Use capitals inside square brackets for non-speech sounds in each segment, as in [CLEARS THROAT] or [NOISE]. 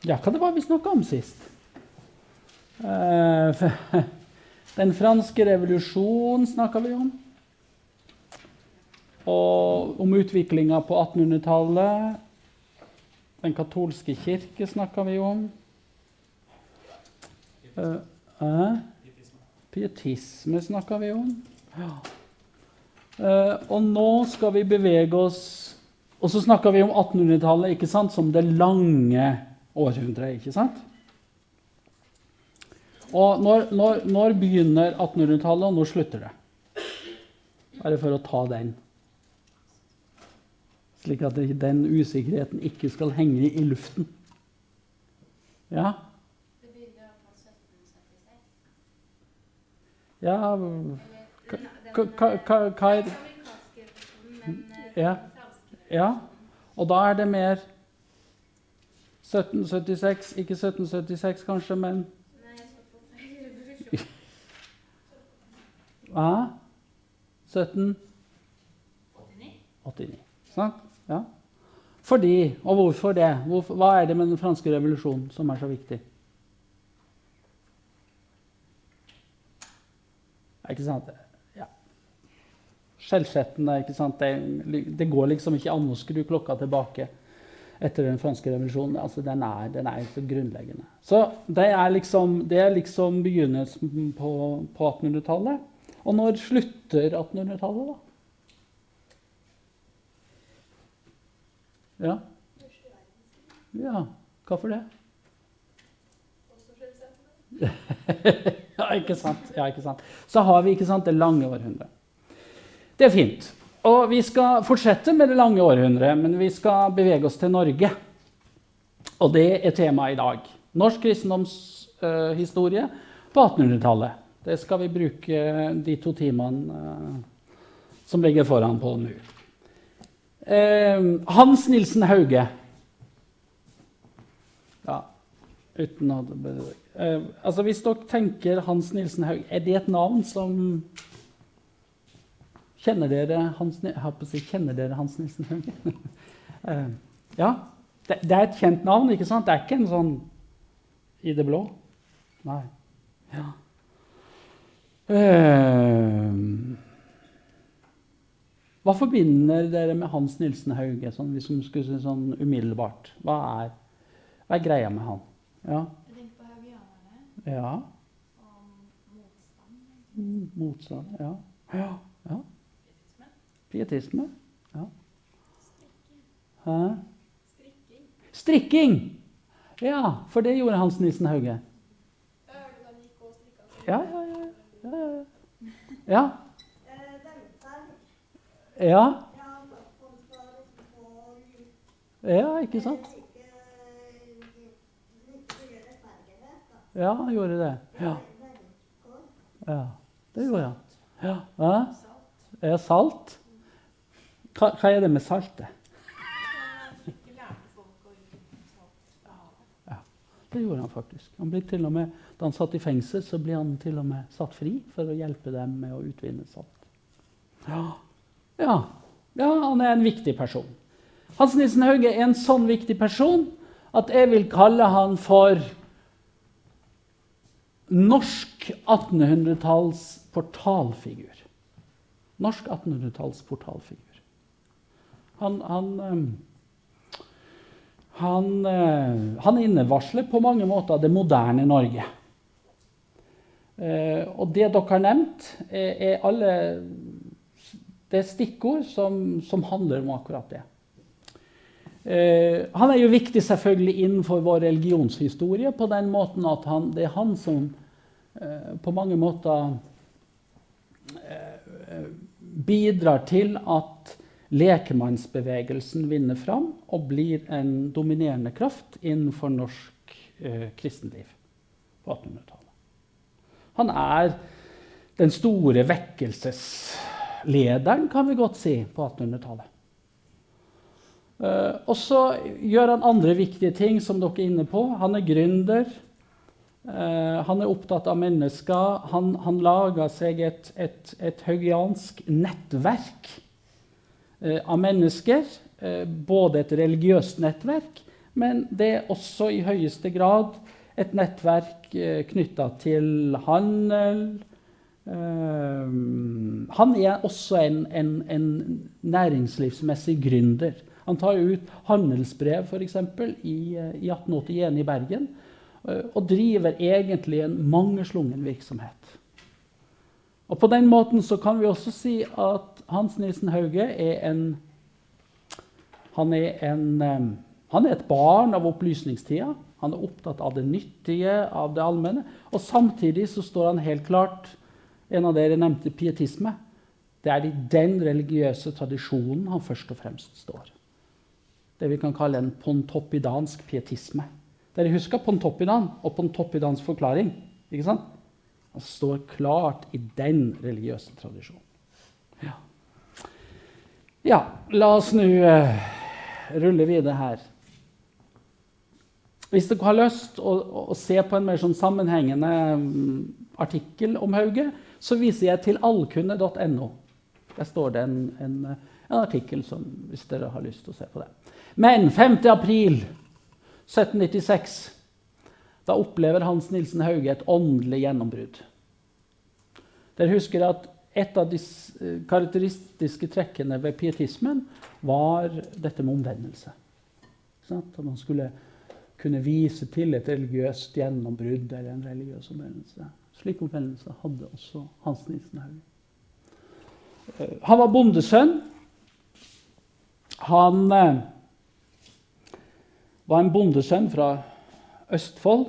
Ja, hva det var vi snakka om sist? Uh, [LAUGHS] den franske revolusjonen snakka vi om. Og om utviklinga på 1800-tallet. Den katolske kirke snakka vi om. Uh, uh, pietisme snakka vi om. Ja. Og nå skal vi bevege oss Og så snakka vi om 1800-tallet ikke sant, som det lange århundret. ikke sant? Og når, når, når begynner 1800-tallet, og når slutter det? Bare for å ta den. Slik at den usikkerheten ikke skal henge i luften. Ja? Det begynner på 1776. Ja hva- er eh, Ja. franske Ja. Og da er det mer 1776, ikke 1776 kanskje, men feil revolusjon. 1789. 89. Sant? Ja. Fordi, og hvorfor det? Hvorfor, hva er det med den franske revolusjonen som er så viktig? Ikke sant? Ja. Skjellsettende, ikke sant? Det, det går liksom ikke an å skru klokka tilbake etter den franske revolusjonen. Altså, den, er, den er så grunnleggende. Så det er liksom, det er liksom begynnelsen på, på 1800-tallet. Og når slutter 1800-tallet, da? Ja. ja. Hvorfor det? [LAUGHS] ja, ikke sant? ja, ikke sant. Så har vi ikke sant, det lange århundret. Det er fint. Og vi skal fortsette med det lange århundret, men vi skal bevege oss til Norge. Og det er temaet i dag. Norsk kristendomshistorie på 1800-tallet. Det skal vi bruke de to timene eh, som ligger foran på nå. Eh, Hans Nilsen Hauge. Ja, uten å eh, Altså, hvis dere tenker Hans Nilsen Hauge, er det et navn som Kjenner dere Hans, si, kjenner dere Hans Nilsen Hauge? [LAUGHS] eh, ja. Det, det er et kjent navn, ikke sant? Det er ikke en sånn i det blå. Nei. Ja. Eh, hva forbinder dere med Hans Nilsen Hauge, sånn, hvis vi skulle si sånn umiddelbart? Hva er, hva er greia med han? Ja. Jeg tenker på haugianerne ja. og motstand. Mm, Motstand. Ja. ja. ja. Pietisme. Ja. Hæ? Strikking. Strikking! Ja, for det gjorde Hans Nissen Hauge. Ja, ja, ja. ja, ja. ja. Ikke sant? Ja, han gjorde det. Ja, ja. det gjorde han. Ja. ja. Salt. Hva, hva er det med saltet? Ja. Det gjorde han faktisk. Han ble til og med, Da han satt i fengsel, så ble han til og med satt fri for å hjelpe dem med å utvinne salt. Ja, ja. ja han er en viktig person. Hans Nilsen Hauge er en sånn viktig person at jeg vil kalle han for norsk 1800-talls portalfigur. Norsk 1800-talls portalfigur. Han, han ehm, han, eh, han innevarsler på mange måter det moderne Norge. Eh, og det dere har nevnt, er, er alle Det er stikkord som, som handler om akkurat det. Eh, han er jo viktig selvfølgelig innenfor vår religionshistorie på den måten at han, det er han som eh, på mange måter eh, bidrar til at lekmannsbevegelsen vinner fram og blir en dominerende kraft innenfor norsk eh, kristenliv på 1800-tallet. Han er den store vekkelseslederen, kan vi godt si, på 1800-tallet. Eh, og så gjør han andre viktige ting, som dere er inne på. Han er gründer. Eh, han er opptatt av mennesker. Han, han lager seg et, et, et haugiansk nettverk av mennesker. eh, både et religiøst nettverk, men det er også i høyeste grad et nettverk eh, knytta til handel. Eh, han er også en, en, en næringslivsmessig gründer. Han tar ut handelsbrev eksempel, i, eh, i 1881 i Bergen eh, og driver egentlig en mangeslungen virksomhet. Og På den måten så kan vi også si at Hans Nilsen Hauge er en han er, en, eh, han er et barn av opplysningstida. Han er opptatt av det nyttige, av det allmenne. Og samtidig så står han helt klart En av dere nevnte pietisme. Det er i den religiøse tradisjonen han først og fremst står. Det vi kan kalle en pontoppidansk pietisme. Dere husker Pontoppidan og Pontoppidans forklaring? ikke sant? Han står klart i den religiøse tradisjonen. Ja, ja la oss nå uh, rulle videre her. Hvis dere har lyst å, å se på en mer sånn sammenhengende um, artikkel om Hauge, så viser jeg til allkunne.no. Der står det en, en, en, artikkel som, hvis dere har lyst til å se på det. Men 5. april 1796 da opplever Hans Nilsen Hauge et åndelig gjennombrudd. Dere husker at et av de karakteristiske trekkene ved pietismen var dette med omvendelse. At man skulle kunne vise til et religiøst gjennombrudd eller en religiøs omvendelse. Slik omvendelse hadde også Hans Nilsen Hauge. Eh, han var bondesønn. Han eh, var en bondesønn fra Østfold.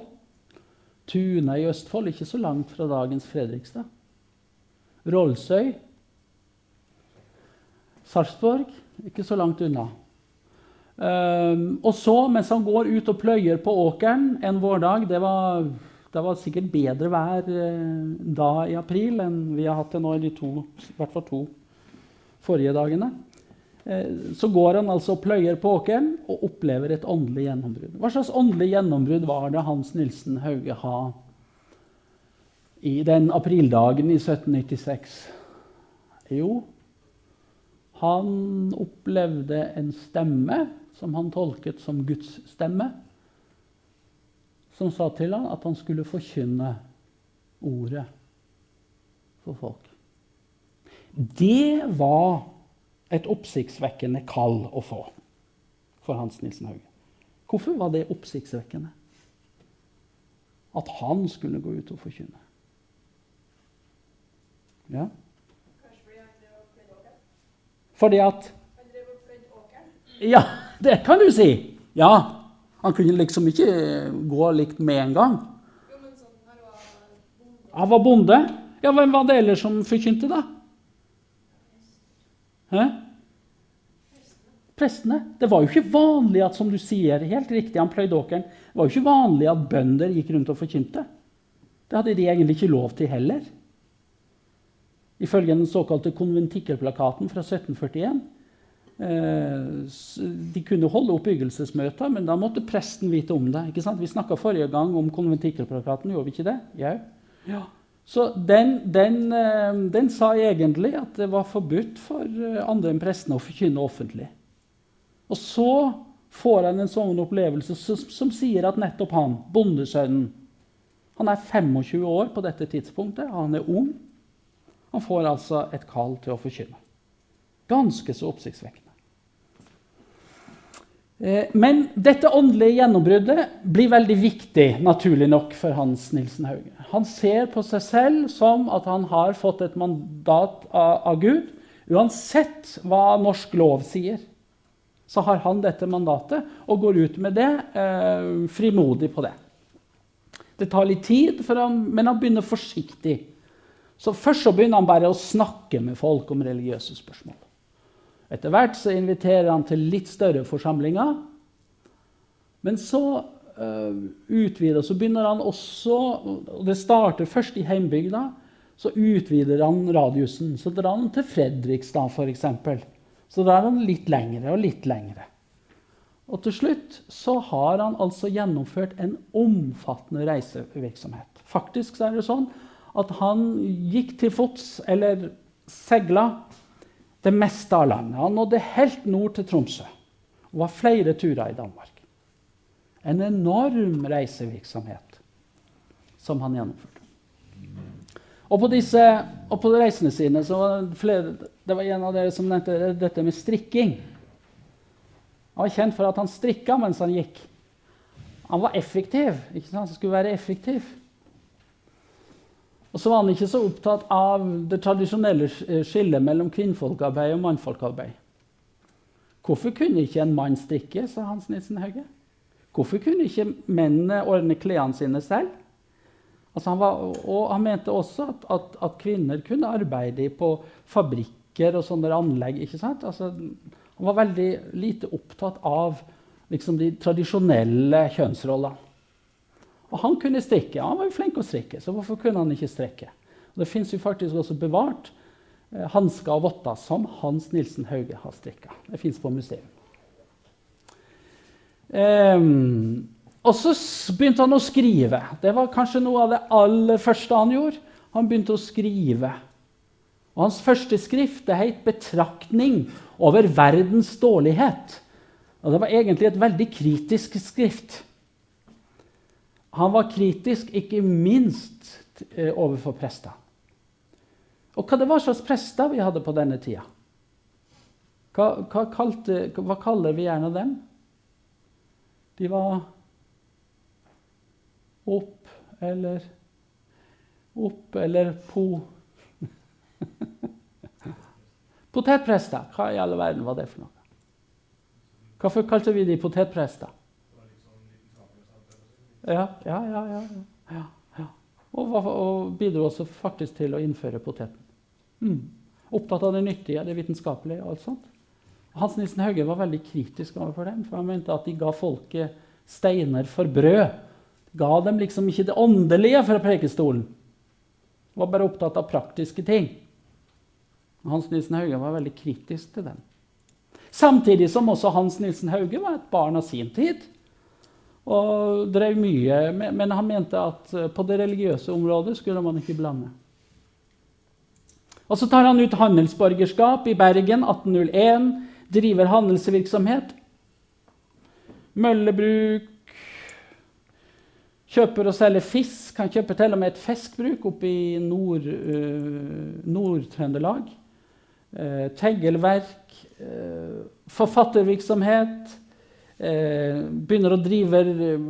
Tuna i Østfold, ikke så langt fra dagens Fredrikstad. Rollsøy. Sarpsborg, ikke så langt unna. Um, og så, mens han går ut og pløyer på åkeren en vårdag Det var, det var sikkert bedre vær uh, da i april enn vi har hatt det nå i de to, i hvert fall to forrige dagene. Uh, så går han altså og pløyer på åkeren og opplever et åndelig gjennombrudd. Hva slags åndelig gjennombrudd var det Hans Nilsen Hauge ha i den aprildagen i 1796? Jo, han opplevde en stemme som han tolket som Guds stemme, som sa til ham at han skulle forkynne ordet for folk. Det var et oppsiktsvekkende kall å få for Hans Nilsen Hauge. Hvorfor var det oppsiktsvekkende? At han skulle gå ut og forkynne. Ja. Fordi at Ja, det kan du si. Ja. Han kunne liksom ikke gå likt med en gang. Han var bonde. Ja, Hvem var det ellers som forkynte, da? Hæ? Prestene. Det var jo ikke vanlig at som du sier, helt riktig, han pløyde åkeren, det var jo ikke vanlig at bønder gikk rundt og forkynte. Det hadde de egentlig ikke lov til heller. Ifølge den såkalte konventikkelplakaten fra 1741 eh, De kunne holde oppbyggelsesmøter, men da måtte presten vite om det. Vi snakka forrige gang om konventikkelplakaten, gjorde vi ikke det? Ja. Så den, den, eh, den, sa egentlig at det var forbudt for eh, andre enn prestene å forkynne offentlig. Og så får han en sånn opplevelse som, som sier at nettopp han, bondesønnen Han er 25 år på dette tidspunktet, han er ung. Han får altså et kall til å forkynne. Ganske så oppsiktsvekkende. Eh, men dette åndelige gjennombruddet blir veldig viktig naturlig nok for Hans Nilsen Hauge. Han ser på seg selv som at han har fått et mandat av Gud. Uansett hva norsk lov sier, så har han dette mandatet og går ut med det eh, frimodig på det. Det tar litt tid, han, men han begynner forsiktig så Først så begynner han bare å snakke med folk om religiøse spørsmål. Etter hvert så inviterer han til litt større forsamlinger. Men så uh, utvider så begynner han også og Det starter først i heimbygda. Så utvider han radiusen. Så drar han til Fredrikstad, f.eks. Så drar han litt lengre og litt lengre. Og til slutt så har han altså gjennomført en omfattende reisevirksomhet. Faktisk så er det sånn at han gikk til fots, eller seila, det meste av landet. Han nådde helt nord til Tromsø og var flere turer i Danmark. En enorm reisevirksomhet som han gjennomførte. Og på, disse, og på reisene sine så var det, flere, det var en av dere som nevnte dette med strikking. Han var kjent for at han strikka mens han gikk. Han var effektiv. ikke sant? Han skulle være effektiv. Og så var han ikke så opptatt av det tradisjonelle skillet mellom kvinnfolkarbeid og mannfolkarbeid. Hvorfor kunne ikke en mann strikke, sa Hans Nilsen Hauge. Hvorfor kunne ikke mennene ordne klærne sine selv? Altså han var, og han mente også at, at, at, kvinner kunne arbeide på fabrikker og sånne anlegg. ikke sant? Altså, han var veldig lite opptatt av liksom, de tradisjonelle kjønnsrollene. Og han kunne strikke. Han var jo flink å strikke, så hvorfor kunne han ikke strikke? Og det fins faktisk også bevart eh, hansker og votter som Hans Nilsen Hauge har strikka. Det fins på museum. Um, og så begynte han å skrive. Det var kanskje noe av det aller første han gjorde. Han begynte å skrive. Og hans første skrift det het 'Betraktning over verdens dårlighet'. Og Det var egentlig et veldig kritisk skrift. Han var kritisk ikke minst eh, overfor prester. Og hva det var slags prester vi hadde på denne tida? Hva, hva, kalte, hva kaller vi gjerne dem? De var opp eller Opp eller po... [LAUGHS] Potetprester. Hva i all verden var det for noe? Hvorfor kalte vi de potetprester? Ja, ja, ja. ja, ja. Og, og, bidro også faktisk til å innføre poteten. Mm. Opptatt av det nyttige, det vitenskapelige og alt sånt. Hans Nilsen Hauge var veldig kritisk overfor dem, for han mente at de ga folket steiner for brød. Ga dem liksom ikke det åndelige fra prekestolen. Var bare opptatt av praktiske ting. Hans Nilsen Hauge var veldig kritisk til dem. Samtidig som også Hans Nilsen Hauge var et barn av sin tid og drev mye. Men han mente at eh, på det religiøse området skulle man ikke blande. Og Så tar han ut handelsborgerskap i Bergen 1801, driver handelsvirksomhet. Møllebruk, kjøper og selger fisk. Han kjøper til og med et fiskbruk oppe i Nord-Trøndelag. Nord uh, Teggelverk, forfattervirksomhet. Eh, begynner å drive eh,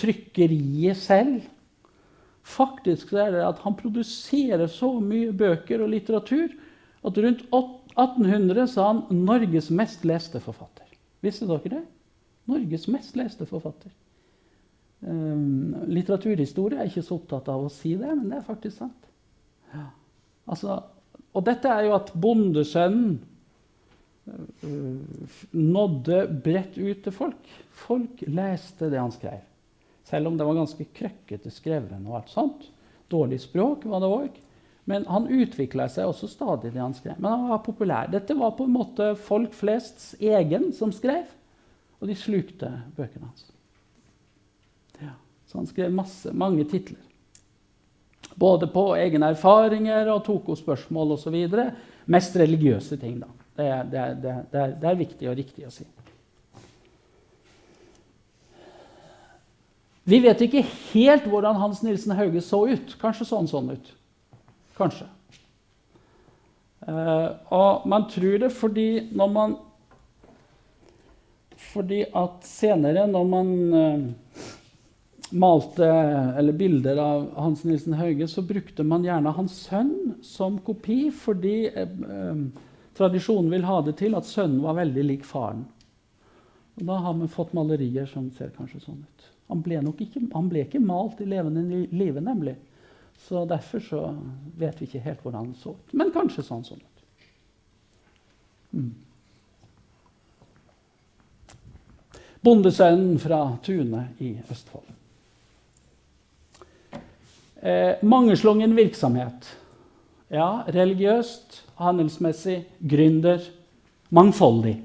trykkeriet selv. Faktisk er det at han produserer så mye bøker og litteratur at rundt 1800 så er han Norges mest leste forfatter. Visste dere det? Norges mest leste forfatter. Um, litteraturhistorie er ikke så opptatt av å si det, men det er faktisk sant. Altså, og dette er jo at bondesønnen nådde bredt ut til folk. Folk leste det han skrev. Selv om det var ganske krøkkete skrevet. og alt sånt. Dårlig språk var det òg. Men han utvikla seg også stadig, det han skrev. Men han var populær. Dette var på en måte folk flests egen som skrev, og de slukte bøkene hans. Ja, så han skrev masse, mange titler. Både på egne erfaringer og tok opp spørsmål osv. Mest religiøse ting, da. Det er, det, er, det, er, det er, viktig og riktig å si. Vi vet ikke helt hvordan Hans Nilsen Hauge så ut. Kanskje så han sånn ut. Kanskje. Uh, og man tror det fordi når man Fordi at senere, når man uh, malte eller bilder av Hans Nilsen Hauge, så brukte man gjerne hans sønn som kopi fordi uh, Tradisjonen vil ha det til at sønnen var veldig lik faren. Og Da har vi fått malerier som ser kanskje sånn ut. Han ble, ikke, han ble ikke, malt i levende live, nemlig. Så derfor så vet vi ikke helt hvordan han så ut. Men kanskje sånn sånn ut. Mm. Bondesønnen fra Tune i Østfold. Eh, mangeslungen virksomhet. Ja, religiøst, handelsmessig, gründer, mangfoldig.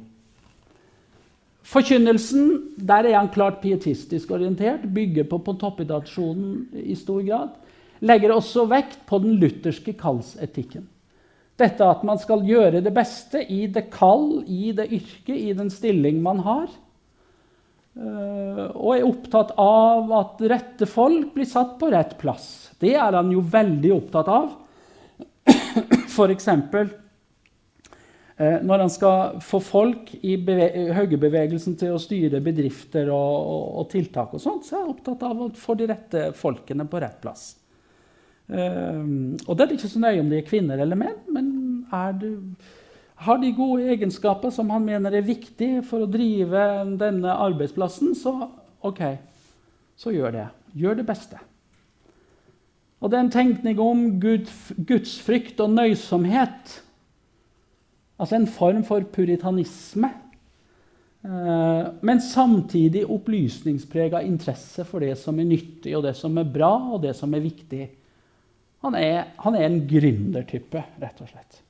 Forkynnelsen der er han klart pietistisk orientert, bygger på pontoppidasjonen i stor grad. Legger også vekt på den lutherske kallsetikken. Dette at man skal gjøre det beste i det kall, i det yrke, i den stilling man har. Eh, og er opptatt av at rette folk blir satt på rett plass. Det er han jo veldig opptatt av. F.eks. Eh, når han skal få folk i høyrebevegelsen til å styre bedrifter og, og, og, tiltak, og sånt, så er han opptatt av å få de rette folkene på rett plass. Eh, og det er ikke så nøye om de er kvinner eller menn, men du, har de gode egenskaper som han mener er viktig for å drive denne arbeidsplassen, så OK, så gjør det. Gjør det beste. Og det er en tenkning om Gud, gudsfrykt og nøysomhet. Altså en form for puritanisme. Eh, men samtidig opplysningsprega interesse for det som er nyttig, og det som er bra, og det som er viktig. Han er, han er en gründertype, rett og slett.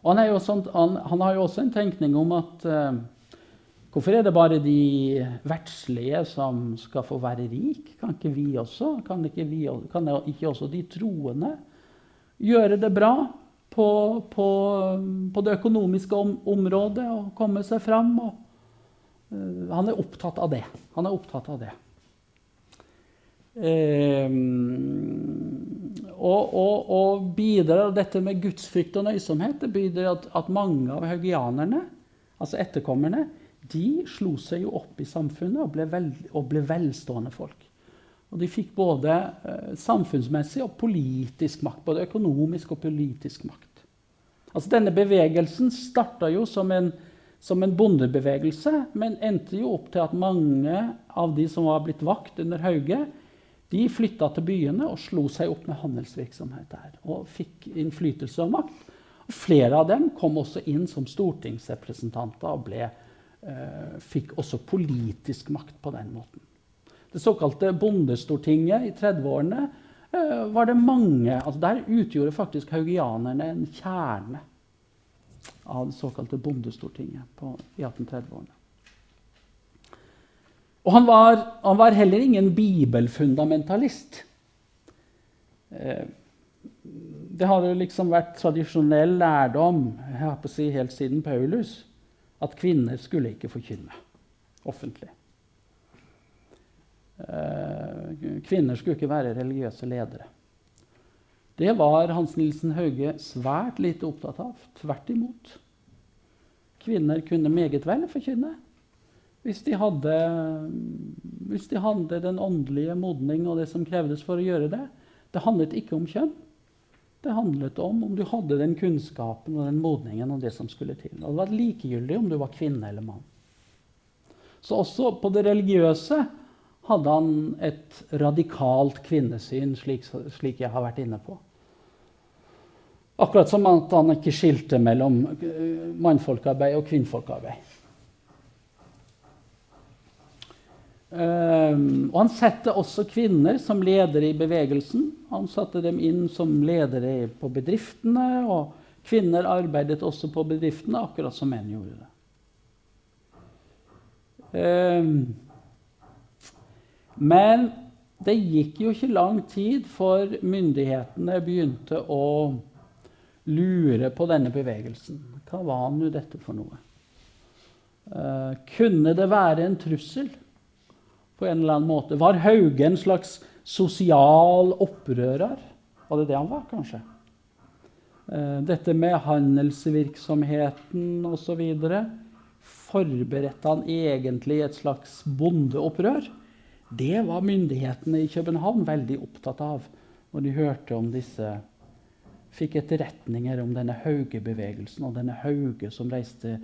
Og han, sånt, han, han, har jo også en tenkning om at uh, Hvorfor er det bare de verdslige som skal få være rik? Kan ikke vi også? Kan ikke, vi, kan ikke også de troende gjøre det bra på, på, på det økonomiske om, området og komme seg fram? Og, uh, han er opptatt av det. Han er opptatt av det. Um, og, og, og, bidrar dette med gudsfrykt og nøysomhet det bidrar at, at mange av haugianerne, altså etterkommerne, de slo seg jo opp i samfunnet og ble, vel, og ble velstående folk. Og de fikk både eh, samfunnsmessig og politisk makt. Både økonomisk og politisk makt. Altså Denne bevegelsen starta jo som en, som en, bondebevegelse, men endte jo opp til at mange av de som var blitt vakt under Hauge, de flytta til byene og slo seg opp med handelsvirksomhet der. Og fikk innflytelse og makt. Og flere av dem kom også inn som stortingsrepresentanter og ble fikk også politisk makt på den måten. Det såkalte Bondestortinget i 30-årene eh, var det mange altså Der utgjorde faktisk haugianerne en kjerne av det såkalte Bondestortinget på, i 1830-årene. Og han var, han var, heller ingen bibelfundamentalist. Eh, det hadde liksom vært tradisjonell lærdom jeg har på å si, helt siden Paulus at kvinner skulle ikke forkynne offentlig. Eh, kvinner skulle ikke være religiøse ledere. Det var Hans Nilsen Hauge svært lite opptatt av. Tvert imot. Kvinner kunne meget vel forkynne hvis de hadde, hvis de hadde den åndelige modning og det som krevdes for å gjøre det. Det handlet ikke om kjønn. Det handlet om om du hadde den kunnskapen og den modningen og det som skulle til. Og det var likegyldig om du var kvinne eller mann. Så også på det religiøse hadde han et radikalt kvinnesyn, slik, slik jeg har vært inne på. Akkurat som at han ikke skilte mellom mannfolkearbeid mannfolkarbeid og kvinnfolkarbeid. Um, og han setter også kvinner som ledere i bevegelsen. Han satte dem inn som ledere på bedriftene, og kvinner arbeidet også på bedriftene, akkurat som menn gjorde det. Um, men det gikk jo ikke lang tid for myndighetene begynte å lure på denne bevegelsen. Hva var nå dette for noe? Uh, kunne det være en trussel? På en eller annen måte. Var Hauge en slags sosial opprører? Var det det han var, kanskje? Eh, dette med handelsvirksomheten osv. Forberedte han egentlig et slags bondeopprør? Det var myndighetene i København veldig opptatt av når de hørte om disse Fikk etterretninger om denne Hauge-bevegelsen og denne Hauge som reiste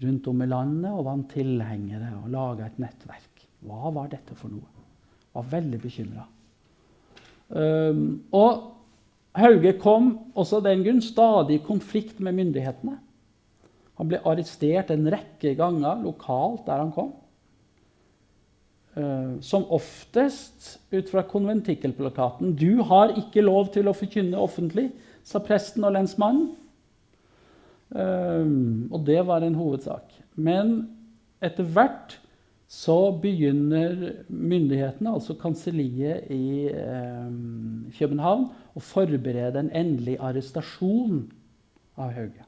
rundt om i landet og vant tilhengere og laga et nettverk. Hva var dette for noe? Var veldig bekymra. Um, ehm, og Hauge kom også den grunn stadig i konflikt med myndighetene. Han ble arrestert en rekke ganger lokalt der han kom. Uh, som oftest ut fra konventikkelplakaten 'Du har ikke lov til å forkynne offentlig', sa presten og lensmannen. Uh, og det var en hovedsak. Men etter hvert så begynner myndighetene, altså kanselliet i eh, København, å forberede en endelig arrestasjon av Hauge.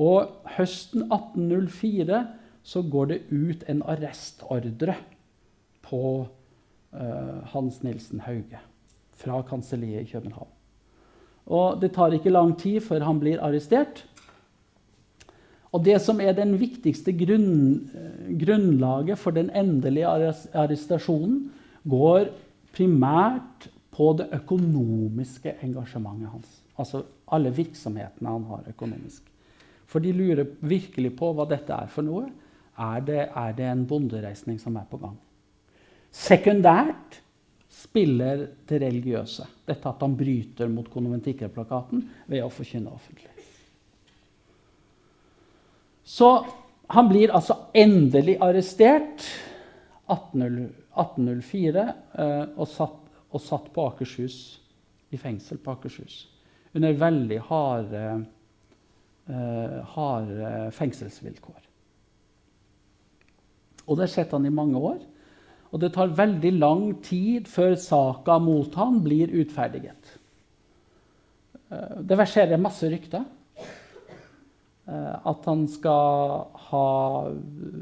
Og høsten 1804 så går det ut en arrestordre på eh, Hans Nilsen Hauge fra kanselliet i København. Og det tar ikke lang tid før han blir arrestert. Og det som er den viktigste grunn, eh, grunnlaget for den endelige arrestasjonen, går primært på det økonomiske engasjementet hans. Altså alle virksomhetene han har økonomisk. For de lurer virkelig på hva dette er for noe. Er det, er det en bondereisning som er på gang? Sekundært spiller det religiøse. Dette at han bryter mot konventikkerplakaten ved å forkynne offentlig. Så han blir altså endelig arrestert 1804 eh, og satt, på Akershus, i fengsel på Akershus. Under veldig harde, uh, harde fengselsvilkår. Og det sitter han i mange år. Og det tar veldig lang tid før saka mot han blir utferdiget. Uh, det verserer masse rykter. Uh, at han skal ha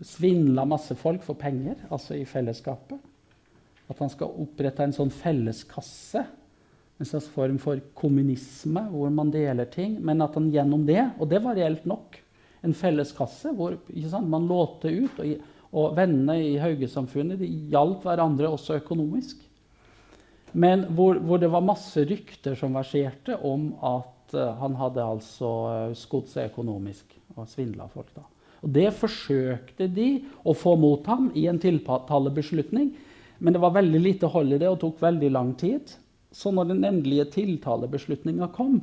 svindla masse folk for penger, altså i fellesskapet. At han skal opprette en sånn felleskasse en slags form for kommunisme hvor man deler ting, men at han gjennom det Og det var reelt nok. En felleskasse hvor man låte ut. Og, og vennene i Haugesamfunnet de hjalp hverandre også økonomisk. Men hvor, hvor, det var masse rykter som verserte om at uh, han hadde altså uh, skodd seg økonomisk og svindla folk. da. Og Det forsøkte de å få mot ham i en tiltalebeslutning, men det var veldig lite hold i det og tok veldig lang tid. Så når den endelige tiltalebeslutninga kom,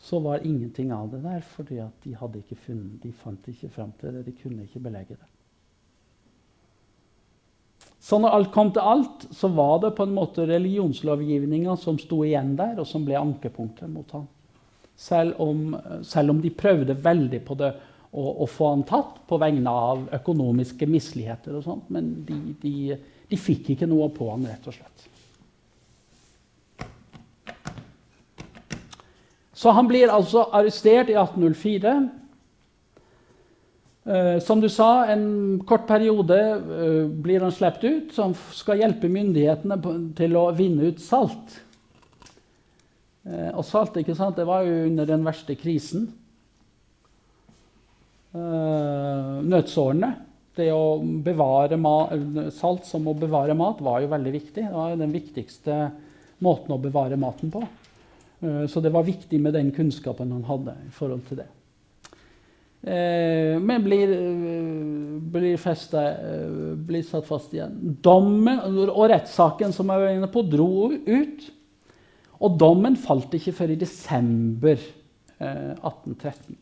så var ingenting av det der, fordi de, hadde ikke funnet, de fant ikke fram til det. De kunne ikke belegge det. Så når alt kom til alt, så var det på en måte religionslovgivninga som sto igjen der, og som ble ankepunktet mot ham. Selv om, selv om de prøvde veldig på det å, få han tatt på vegne av økonomiske misligheter og sånt, men de, de, de fikk ikke noe på han, rett og slett. Så han blir altså arrestert i 1804. Eh, som du sa, en kort periode eh, blir han sluppet ut, som skal hjelpe myndighetene til å vinne ut salt. Eh, og salt ikke sant, det var jo under den verste krisen. Eh, nødsårene. Det å bevare salt som å bevare mat var jo veldig viktig. Det var den viktigste måten å bevare maten på. Eh, så det var viktig med den kunnskapen han hadde i forhold til det. Men blir, blir, festet, blir satt fast igjen. Dommen og rettssaken som jeg var inne på, dro ut. Og dommen falt ikke før i desember 1813.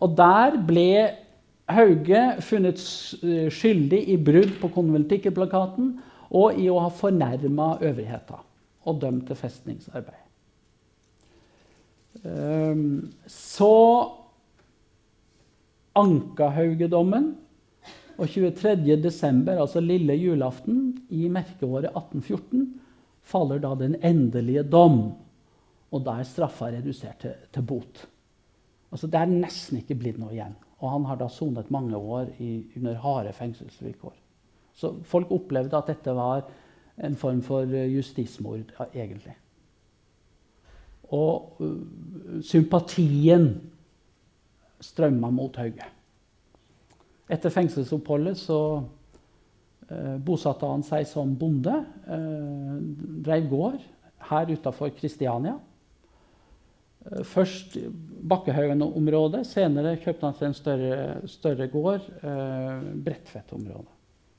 Og der ble Hauge funnet skyldig i brudd på konventikkelplakaten og i å ha fornærma øvrigheta og dømt til festningsarbeid. Ehm, så anka Hauge-dommen, Og 23.12., altså lille julaften i merkeåret 1814, faller da den endelige dom. Og da er straffa redusert til, til, bot. Altså Det er nesten ikke blitt noe igjen. Og han har da sonet mange år i, under harde fengselsvilkår. Så folk opplevde at dette var en form for justismord, egentlig. Og uh, sympatien strømma mot Hauge. Etter fengselsoppholdet så bosatte han seg som bonde. Uh, drev gård her utafor Kristiania. Uh, først Bakkehaugen-området. Senere kjøpte han seg en større, større gård, uh, Bredtvet-området.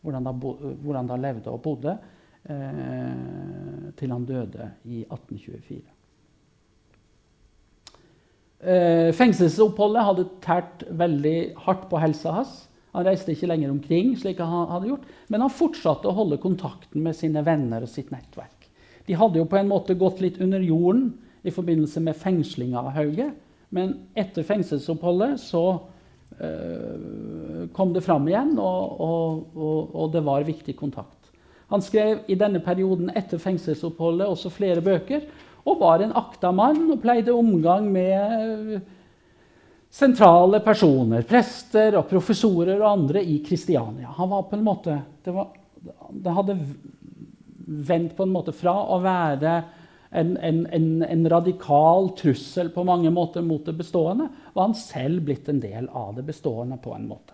Hvor, han levde og bodde til han døde i 1824. Eh, fengselsoppholdet hadde tært veldig hardt på helsa hans. Han reiste ikke lenger omkring, slik han hadde gjort, men han fortsatte å holde kontakten med sine venner og sitt nettverk. De hadde jo på en måte gått litt under jorden i forbindelse med fengslinga av Hauge. Men etter fengselsoppholdet så øh, kom det fram igjen, og, og, og, og, det var viktig kontakt. Han skrev i denne perioden etter fengselsoppholdet også flere bøker og var en akta mann og pleide omgang med sentrale personer, prester og professorer og andre i Kristiania. Han var på en måte, det, var, det hadde vendt på en måte fra å være en, en, en, en, radikal trussel på mange måter mot det bestående, var han selv blitt en del av det bestående på en måte.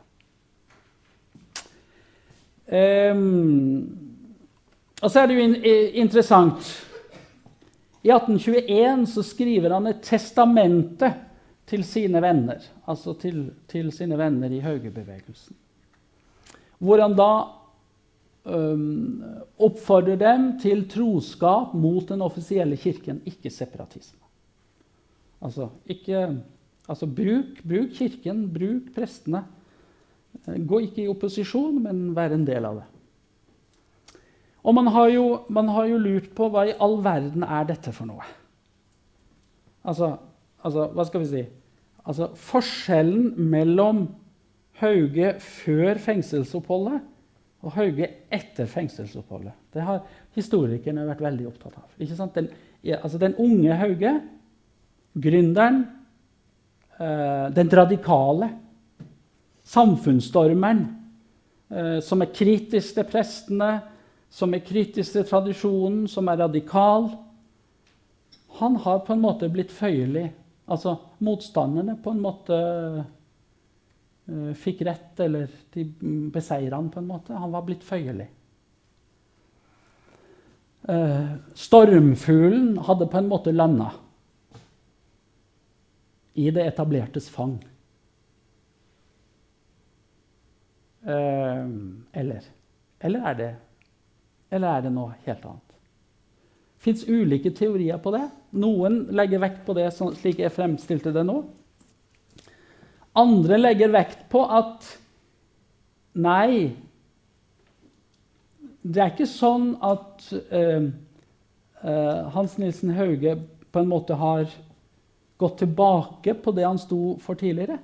Um, og så er det jo in interessant I 1821 så skriver han et testamente til sine venner, altså til, til sine venner i Haugebevegelsen. Hvor han da um, oppfordrer dem til troskap mot den offisielle kirken, ikke separatisme. Altså, ikke, altså bruk, bruk, kirken, bruk prestene. Gå ikke i opposisjon, men vær en del av det. Og man har, jo, man har jo lurt på hva i all verden er dette for noe? Altså, altså hva skal vi si? Altså, forskjellen mellom Hauge før fengselsoppholdet og Hauge etter fengselsoppholdet. Det har historikerne vært veldig opptatt av. Den, altså den, unge Hauge, gründeren, eh, den radikale, samfunnsstormeren, eh, som er kritisk til prestene, som er kritisk til tradisjonen, som er radikal Han har på en måte blitt føyelig. Altså motstanderne på en måte Eh, fikk rett, eller de beseira han på en måte. Han var blitt føyelig. Eh, stormfuglen hadde på en måte landa i det etablertes fang. Eh, eller eller er, det, eller er det noe helt annet? Fins ulike teorier på det. Noen legger vekt på det slik jeg fremstilte det nå. Andre legger vekt på at nei Det er ikke sånn at uh, uh, Hans Nilsen Hauge på en måte har gått tilbake på det han sto for tidligere.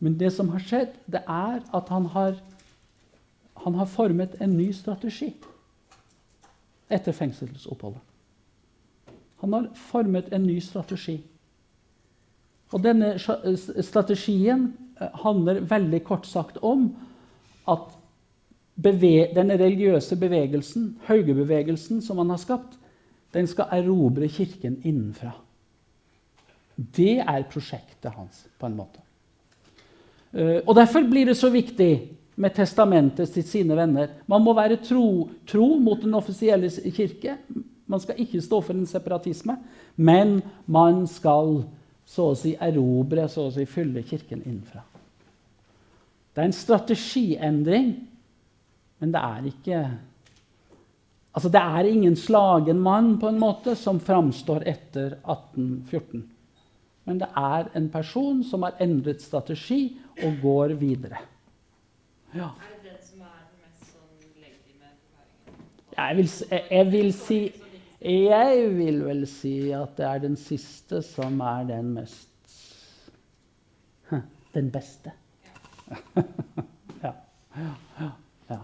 Men det som har skjedd, det er at han har, han har formet en ny strategi etter fengselsoppholdet. Han har formet en ny strategi. Og denne strategien eh, handler veldig kort sagt om at denne religiøse bevegelsen, Haugebevegelsen, som han har skapt, den skal erobre Kirken innenfra. Det er prosjektet hans, på en måte. Eh, og Derfor blir det så viktig med testamentet til sine venner. Man må være tro, tro mot den offisielle kirke. Man skal ikke stå for en separatisme, men man skal så å si erobre, så å si fylle Kirken innenfra. Det er en strategiendring, men det er ikke Altså, det er ingen slagen mann på en måte som framstår etter 1814. Men det er en person som har endret strategi og går videre. Ja. Er det den som er den mest sånn legitime forklaringen? Jeg vil, jeg, jeg vil si jeg vil vel si at det er den siste som er den mest Den beste. ja. [LAUGHS] ja. ja.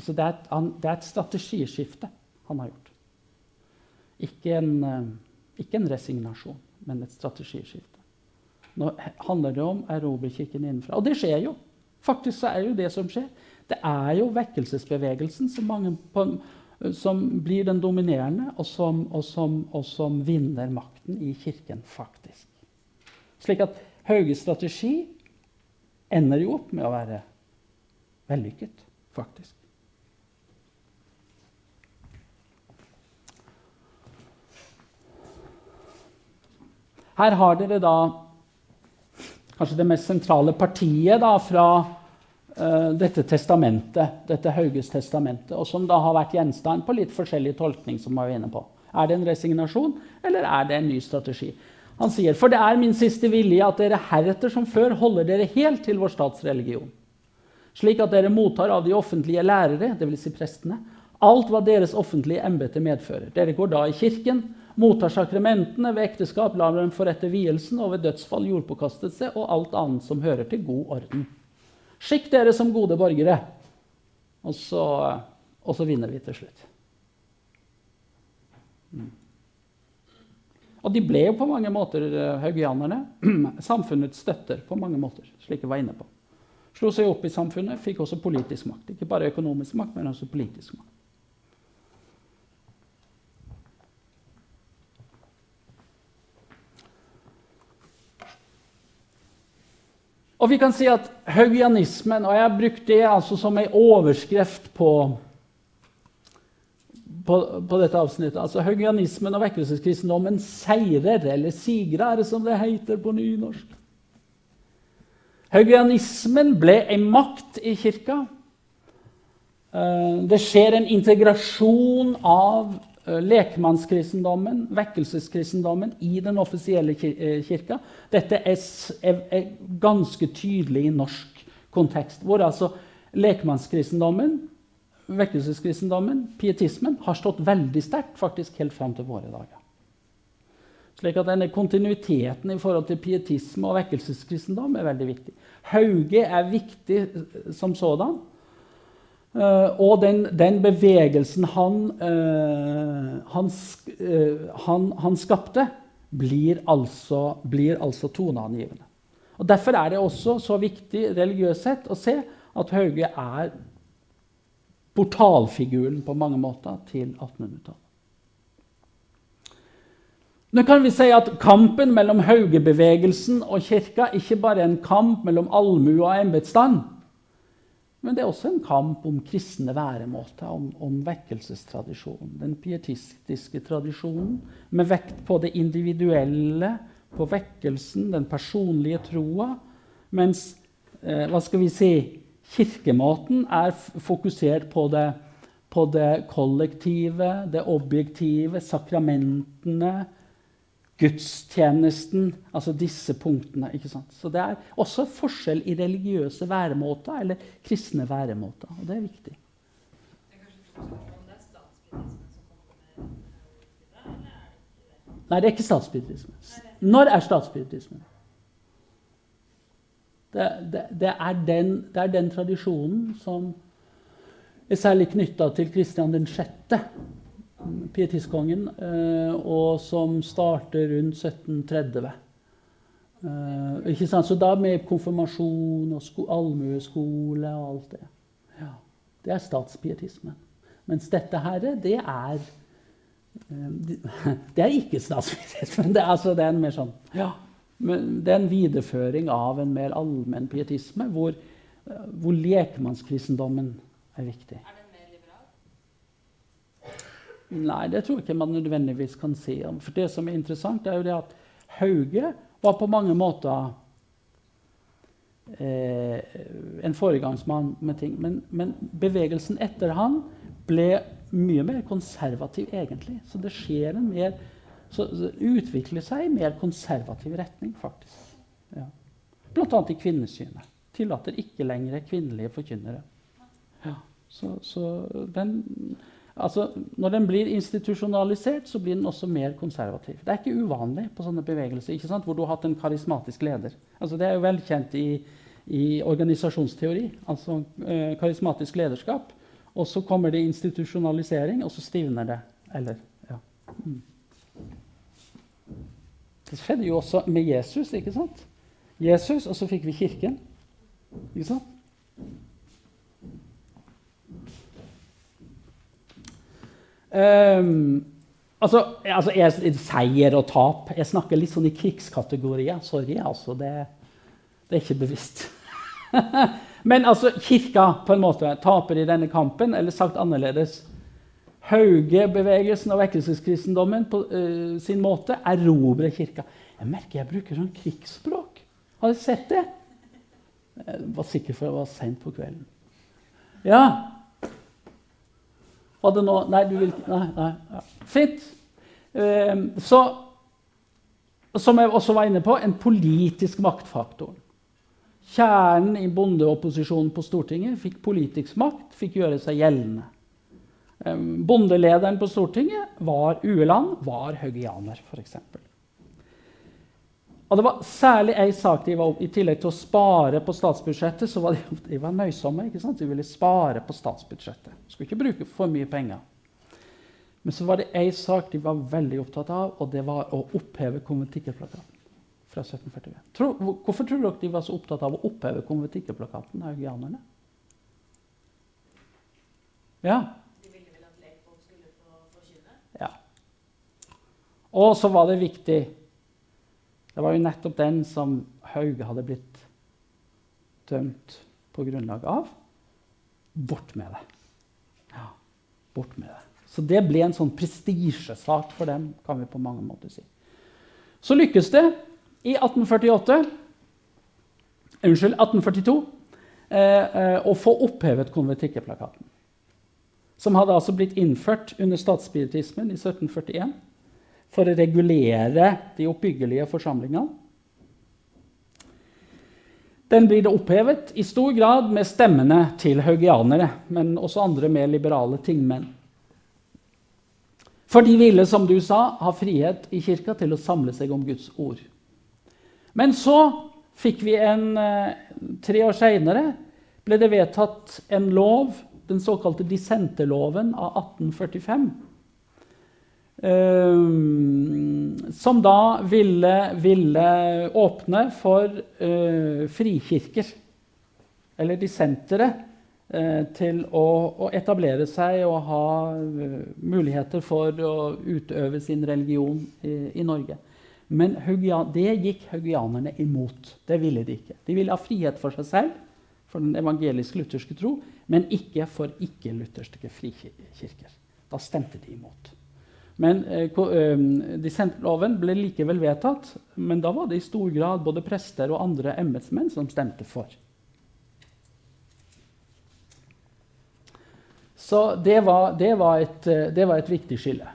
Så det, er et, det, er et, strategiskifte han har gjort. Ikke en, eh, ikke en resignasjon, men et strategiskifte. Nå handler det om erobrerkirken innenfra. Og det skjer jo. Faktisk så er jo det som skjer. Det er jo vekkelsesbevegelsen som mange på, som blir den dominerende, og som, og, som, og som, vinner makten i Kirken, faktisk. Slik at Hauges strategi ender jo opp med å være vellykket, faktisk. Her har dere da kanskje det mest sentrale partiet da, fra dette testamentet, dette Hauges testamentet, og som da har vært gjenstand på litt forskjellig tolkning. som vi var inne på. Er det en resignasjon, eller er det en ny strategi? Han sier, for det er min siste vilje at dere heretter som før holder dere helt til vår statsreligion, slik at dere mottar av de offentlige lærere, dvs. Si prestene, alt hva deres offentlige embete medfører. Dere går da i kirken, mottar sakramentene ved ekteskap, lar dem forrette vielsen og ved dødsfall jordpåkastelse og alt annet som hører til god orden. Skikk dere som gode borgere. Og så, og så vinner vi til slutt. Mm. Og de ble jo på mange måter eh, haugianerne [CLEARS THROAT] samfunnets støtter på mange måter, slik jeg var inne på. Slo seg opp i samfunnet, fikk også politisk makt. Ikke bare økonomisk makt, men også politisk makt. Og vi kan si at haugianismen Og jeg har brukt det altså som en overskrift på, på, på dette avsnittet. Altså Haugianismen og vekkelseskristendommen seirer, eller sigrer, som det heter på nynorsk. Haugianismen ble en makt i kirka. Eh, Det skjer en integrasjon av lekmannskristendommen, vekkelseskristendommen, i den offisielle eh, kirka. Dette er ganske tydelig i norsk kontekst, hvor altså lekmannskristendommen, vekkelseskristendommen, pietismen, har stått veldig sterkt faktisk helt fram til våre dager. Slik at denne Kontinuiteten i forhold til pietisme og vekkelseskristendom er veldig viktig. Hauge er viktig eh, som sådan. Eh, og den, den bevegelsen han, eh, han, eh, han, han skapte, blir altså, blir altså toneangivende. Og Derfor er det også så viktig religiøst sett å se at Hauge er portalfiguren på mange måter til 1800-tallet. Nå kan vi si at Kampen mellom Haugebevegelsen og kirka ikke bare er en kamp mellom allmue og embetsstand, men det er også en kamp om kristne væremåter, om, om vekkelsestradisjonen. Den pietistiske tradisjonen med vekt på det individuelle, på vekkelsen, den personlige troa. Mens eh, hva skal vi si, kirkemåten er fokusert på det, på det kollektive, det objektive, sakramentene, gudstjenesten, altså disse punktene. ikke sant? Så det er også forskjell i religiøse væremåter, eller kristne væremåter. Og det er viktig. Nei, det er ikke statspiritisme. Når er statspiritismen? Det, det, det, det er den tradisjonen som er særlig knytta til Kristian 6., pietistkongen, eh, og som starter rundt 1730. Eh, ikke sant? Så da med konfirmasjon og sko, allmueskole og alt det. Ja, det er statspietismen. Mens dette her, det er Eh, [LAUGHS] Det er ikke statspietismen. Det er, altså, det er en mer sånn ja, Det er en videreføring av en mer allmenn pietisme, hvor, hvor lekmannskristendommen er viktig. Er den mer liberal? Nei, det tror jeg ikke man nødvendigvis kan si. om. For det som er interessant, er jo det at Hauge var på mange måter eh, en foregangsmann med ting. Men, men bevegelsen etter han ble mye mer konservativ, egentlig. Så det skjer en mer så utvikler seg i mer konservativ retning, faktisk. Ja. Annet i kvinnesynet. Tillater ikke lenger kvinnelige forkynnere. Ja. Så, så den, altså, når den blir institusjonalisert, så blir den også mer konservativ. Det er ikke uvanlig på sånne bevegelser hvor du har hatt en karismatisk leder. Altså, det er jo velkjent i, i organisasjonsteori, altså eh, karismatisk lederskap. Og så kommer det institusjonalisering, og så stivner det. Eller, ja. Mm. Det skjedde jo også med Jesus, ikke sant? Jesus, og så fikk vi kirken. Ikke sant? Ehm, altså, altså jeg, Seier og tap Jeg snakker litt sånn i krigskategorier. Sorry, altså. Det, det er ikke bevisst. [LAUGHS] Men altså, kirka på en måte taper i denne kampen, eller sagt annerledes Hauge-bevegelsen og vekkelseskristendommen på uh, sin måte erobrer kirka. Jeg merker jeg bruker sånn krigsspråk. Har dere sett det? Jeg var sikker for det var seint på kvelden. Ja. Var det nå Nei, du vil ikke Nei. nei ja. Fint. Eh, så, som jeg også var inne på, en politisk maktfaktor. Kjernen i bondeopposisjonen på Stortinget fikk politisk makt, fikk gjøre seg gjeldende. Eh, Bondelederen på Stortinget var Ueland, var haugianer, f.eks. Og det var særlig ei sak de var opp, I tillegg til å spare på statsbudsjettet, så var de, de var nøysomme. ikke sant? De ville spare på statsbudsjettet. Skulle ikke bruke for mye penger. Men så var det ei sak de var veldig opptatt av, og det var å oppheve konventikkelplakaten fra 1741. Tror, hvorfor tror dere de var så opptatt av å oppheve konventikkelplakaten, haugianerne? Ja. De ville vel at lekfolk skulle få forkynne? Ja. Og så var det viktig Det var jo nettopp den som Hauge hadde blitt dømt på grunnlag av. Bort med det. Ja, bort med det. Så det ble en sånn prestisjesak for dem, kan vi på mange måter si. Så lykkes det i 1848 Unnskyld, 1842 eh, eh, å få opphevet konvertikkeplakaten. som hadde altså blitt innført under statsspiritismen i 1741 for å regulere de oppbyggelige forsamlingene. Den blir det opphevet i stor grad med stemmene til haugianere, men også andre mer liberale tingmenn. For de ville, som du sa, ha frihet i kirka til å samle seg om Guds ord. Men så fikk vi en eh, Tre år seinere ble det vedtatt en lov, den såkalte dissenterloven av 1845. eh, som da ville, ville åpne for eh, frikirker, eller dissentere, eh, til å, å etablere seg og ha eh, muligheter for å utøve sin religion i, i Norge. Men det gikk haugianerne imot. Det ville de ikke. De ville ha frihet for seg selv, for den evangelisk-lutherske tro, men ikke for ikke-lutherske frikirker. Da stemte de imot. Men eh, ko- eh, Dissentloven ble likevel vedtatt, men da var det i stor grad både prester og andre embetsmenn som stemte for. Så det var, det var, et, eh, det var et viktig skille.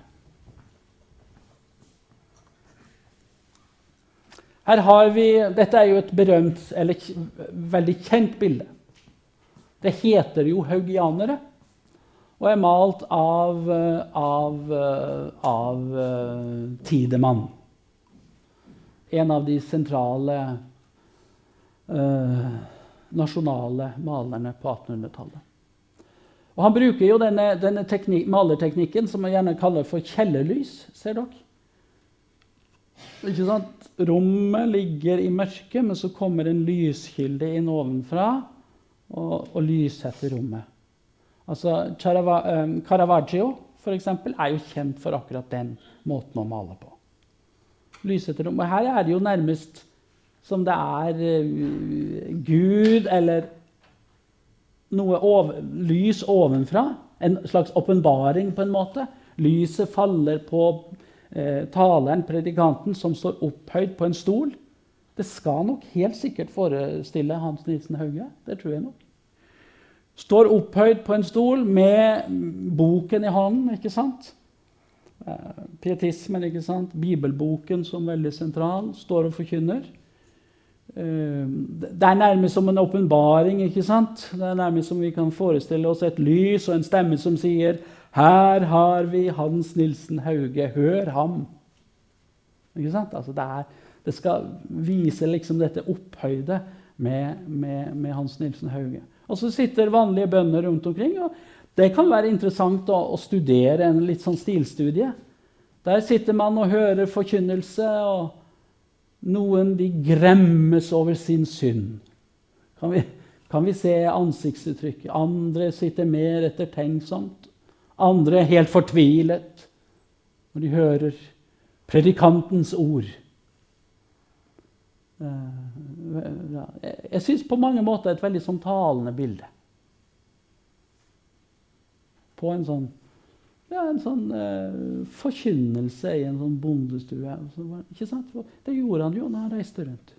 Her har vi, Dette er jo et berømt, eller veldig kjent bilde. Det heter jo haugianere og er malt av, eh, av, eh, av eh, Tidemann. En av de sentrale eh, nasjonale malerne på 1800-tallet. Og Han bruker jo denne, denne teknik, malerteknikken som man gjerne kaller for kjellerlys. Ser dere? Ikke sant? Rommet ligger i mørket, men så kommer en lyskilde inn ovenfra og, og lyssetter rommet. Altså, eh, Caravaggio for eksempel, er jo kjent for akkurat den måten å male på. Lyssetter Og Her er det jo nærmest som det er eh, Gud eller noe over, lys ovenfra. En slags åpenbaring, på en måte. Lyset faller på eh, taleren, predikanten, som står opphøyd på en stol. Det skal nok helt sikkert forestille Hans Nilsen Hauge. Det tror jeg nok. Står opphøyd på en stol med boken i hånden, ikke sant? Eh, Pietismen, ikke sant? Bibelboken som veldig sentral, står og forkynner. Eh, Det er nærmest som en åpenbaring. ikke sant? Det er nærmest som vi kan forestille oss et lys og en stemme som sier Her har vi Hans Nilsen Hauge, hør ham. Ikke sant? Altså det, er, det skal vise liksom dette opphøyde med, med, med Hans Nilsen Hauge. Og så sitter vanlige bønder rundt omkring. og Det kan være interessant å, å studere en litt sånn stilstudie. Der sitter man og hører forkynnelse, og noen de gremmes over sin synd. Kan vi, kan vi se ansiktsuttrykket. Andre sitter mer ettertenksomt. Andre er helt fortvilet når de hører predikantens ord. Eh, Jeg, syns på mange måter er et veldig sånn talende bilde. På en sånn ja, en sånn eh, forkynnelse i en sånn bondestue. Ikke sant? Det gjorde han jo når han reiste rundt.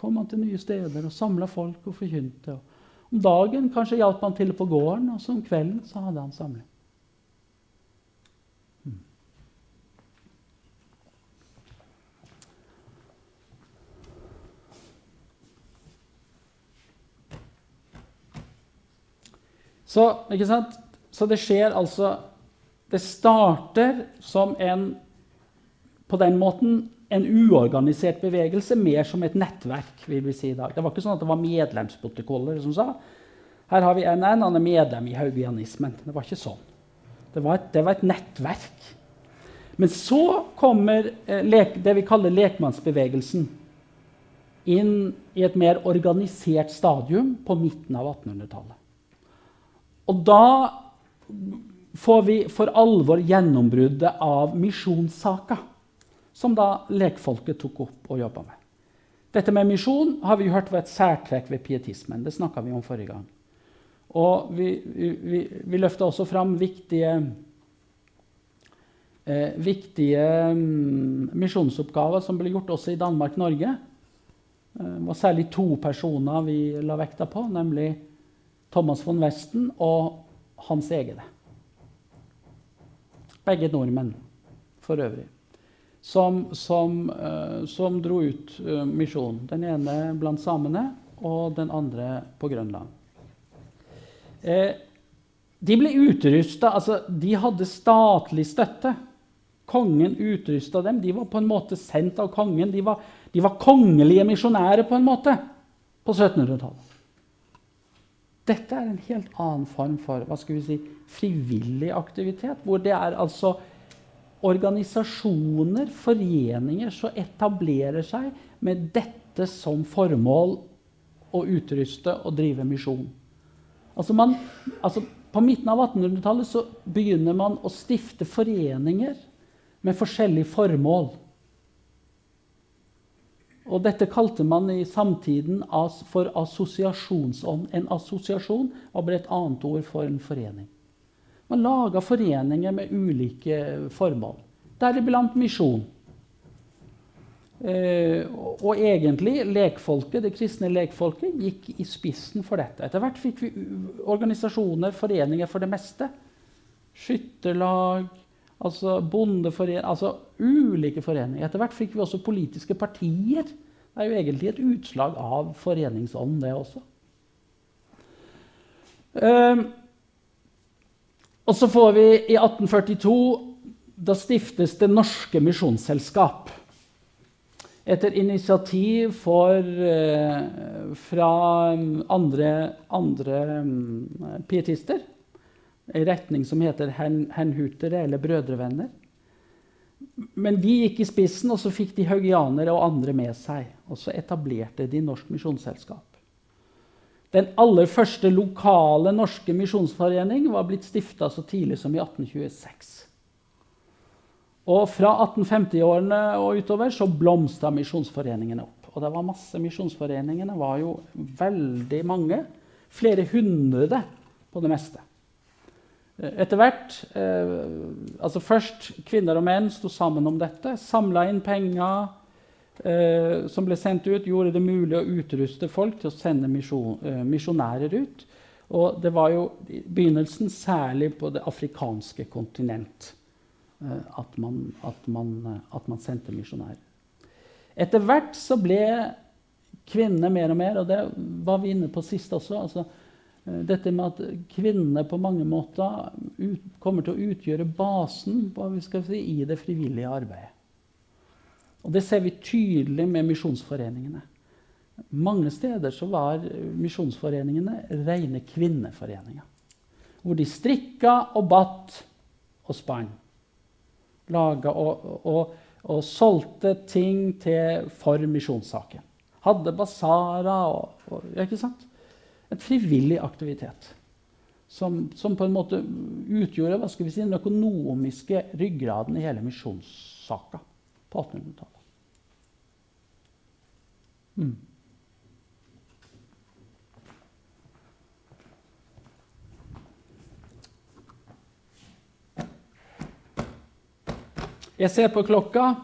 Kom han til nye steder og samla folk og forkynte. Om dagen kanskje hjalp han til på gården, og så om kvelden så hadde han samling. Så, så det skjer altså Det starter som en På den måten en uorganisert bevegelse, mer som et nettverk. vil vi si i dag. Det var ikke sånn at det var medlemsprotokoller som sa her har vi en, han er medlem i haugianismen. Det var ikke sånn. Det var et, det var et nettverk. Men så kommer eh, lek, det vi kaller lekmannsbevegelsen inn i et mer organisert stadium på midten av 1800-tallet. Og da får vi for alvor gjennombruddet av misjonssaka, som da lekfolket tok opp og jobba med. Dette med misjon har vi hørt var et særtrekk ved pietismen. Det snakka vi om forrige gang. Og vi, vi, vi løfta også fram viktige, eh, viktige mm, misjonsoppgaver som ble gjort også i Danmark-Norge. Eh, det var særlig to personer vi la vekta på, nemlig Thomas von Westen og Hans egne. Begge nordmenn for øvrig. Som, som, uh, som dro ut uh, misjonen. Den ene blant samene og den andre på Grønland. Eh, de ble utrusta altså, De hadde statlig støtte. Kongen utrusta dem. De var på en måte sendt av kongen. De var, de var kongelige misjonærer på en måte på 1700-tallet. Dette er en helt annen form for hva skal vi si, frivillig aktivitet. Hvor det er altså organisasjoner, foreninger, som etablerer seg med dette som formål å utruste og drive misjon. Altså man, altså på midten av 1800-tallet så begynner man å stifte foreninger med forskjellige formål. Og dette kalte man i samtiden for assosiasjonsånd. En assosiasjon var bare et annet ord for en forening. Man laga foreninger med ulike formål, deriblant misjon. Eh, og egentlig lekfolket, det kristne lekfolket gikk i spissen for dette. Etter hvert fikk vi organisasjoner, foreninger for det meste. Skytterlag, altså bondeforeninger Altså ulike foreninger. Etter hvert fikk vi også politiske partier. Det er jo egentlig et utslag av foreningsånden, det også. Um, og så får vi i 1842 Da stiftes Det Norske Misjonsselskap etter initiativ for, eh, fra andre, andre um, pietister. En retning som heter Hernhutere, eller Brødrevenner. Men de gikk i spissen, og så fikk de haugianere og andre med seg. Og så etablerte de Norsk Misjonsselskap. Den aller første lokale norske misjonsforening var blitt stifta så tidlig som i 1826. Og fra 1850-årene og utover så blomstra misjonsforeningene opp. Og det var masse misjonsforeningene var jo veldig mange. Flere hundre på det meste. Etter hvert eh, altså Først kvinner og menn sto sammen om dette. Samla inn penger eh, som ble sendt ut. Gjorde det mulig å utruste folk til å sende eh, misjonærer ut. Og det var jo i begynnelsen særlig på det afrikanske kontinent. Eh, at man, at, man, eh, at man, sendte misjonærer. Etter hvert så ble kvinnene mer og mer, og det var vi inne på sist også altså, Dette med at kvinnene på mange måter ut, kommer til å utgjøre basen si, i det frivillige arbeidet. Og Det ser vi tydelig med misjonsforeningene. Mange steder så var misjonsforeningene rene kvinneforeninger. Hvor de strikka og batt og spann laga og, og, og, solgte ting til for misjonssaken. Hadde basarer og, og, ikke sant? En frivillig aktivitet. Som, som, på en måte utgjorde hva skal vi si, den økonomiske ryggraden i hele misjonssaka på 1800-tallet. Mm. Jeg ser på klokka.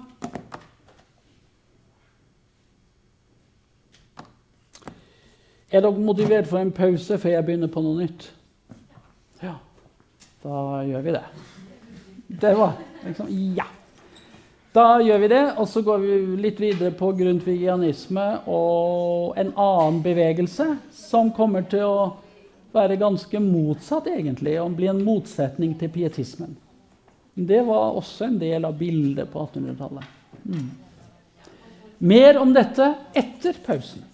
Er dere motivert for en pause før jeg begynner på noe nytt? Ja, da gjør vi det. Det var liksom Ja. Da gjør vi det, og så går vi litt videre på grundtvigianisme og en annen bevegelse som kommer til å være ganske motsatt, egentlig, og bli en motsetning til pietismen. Det var også en del av bildet på 1800-tallet. Mm. Mer om dette etter pausen.